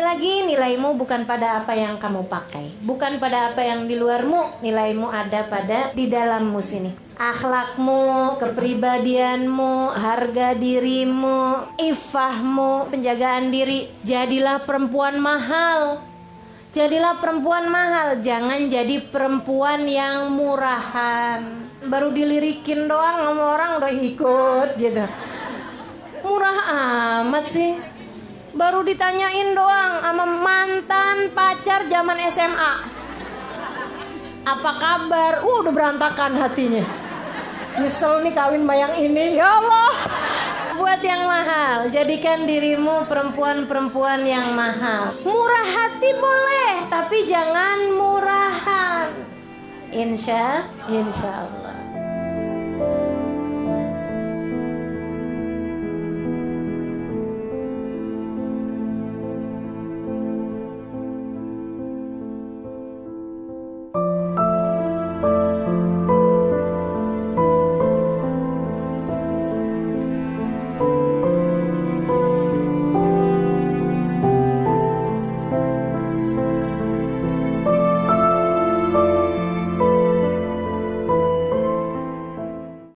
lagi nilaimu bukan pada apa yang kamu pakai, bukan pada apa yang di luarmu, nilaimu ada pada di dalammu sini. Akhlakmu, kepribadianmu, harga dirimu, ifahmu, penjagaan diri. Jadilah perempuan mahal. Jadilah perempuan mahal, jangan jadi perempuan yang murahan. Baru dilirikin doang sama orang udah ikut gitu. Murah amat sih. Baru ditanyain doang sama mantan pacar zaman SMA. Apa kabar? Uh, udah berantakan hatinya. Nyesel nih kawin sama yang ini. Ya Allah. Buat yang mahal, jadikan dirimu perempuan-perempuan yang mahal. Murah hati boleh, tapi jangan murahan. Insya, insya Allah.